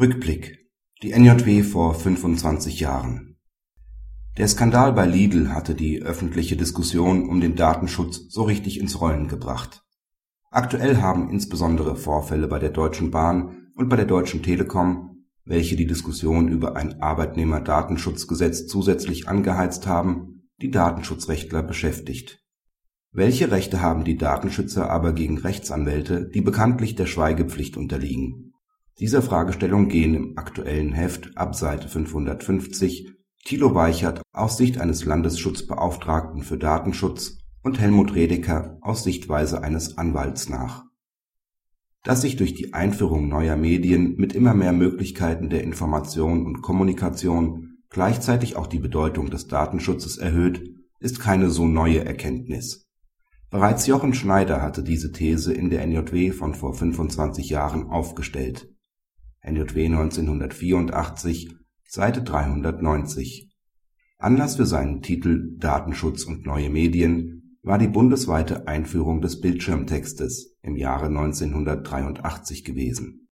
Rückblick. Die NJW vor 25 Jahren. Der Skandal bei Lidl hatte die öffentliche Diskussion um den Datenschutz so richtig ins Rollen gebracht. Aktuell haben insbesondere Vorfälle bei der Deutschen Bahn und bei der Deutschen Telekom, welche die Diskussion über ein Arbeitnehmerdatenschutzgesetz zusätzlich angeheizt haben, die Datenschutzrechtler beschäftigt. Welche Rechte haben die Datenschützer aber gegen Rechtsanwälte, die bekanntlich der Schweigepflicht unterliegen dieser Fragestellung gehen im aktuellen Heft ab Seite 550 Thilo Weichert aus Sicht eines Landesschutzbeauftragten für Datenschutz und Helmut Redeker aus Sichtweise eines Anwalts nach. Dass sich durch die Einführung neuer Medien mit immer mehr Möglichkeiten der Information und Kommunikation gleichzeitig auch die Bedeutung des Datenschutzes erhöht, ist keine so neue Erkenntnis. Bereits Jochen Schneider hatte diese These in der NJW von vor 25 Jahren aufgestellt NJW 1984, Seite 390. Anlass für seinen Titel Datenschutz und neue Medien war die bundesweite Einführung des Bildschirmtextes im Jahre 1983 gewesen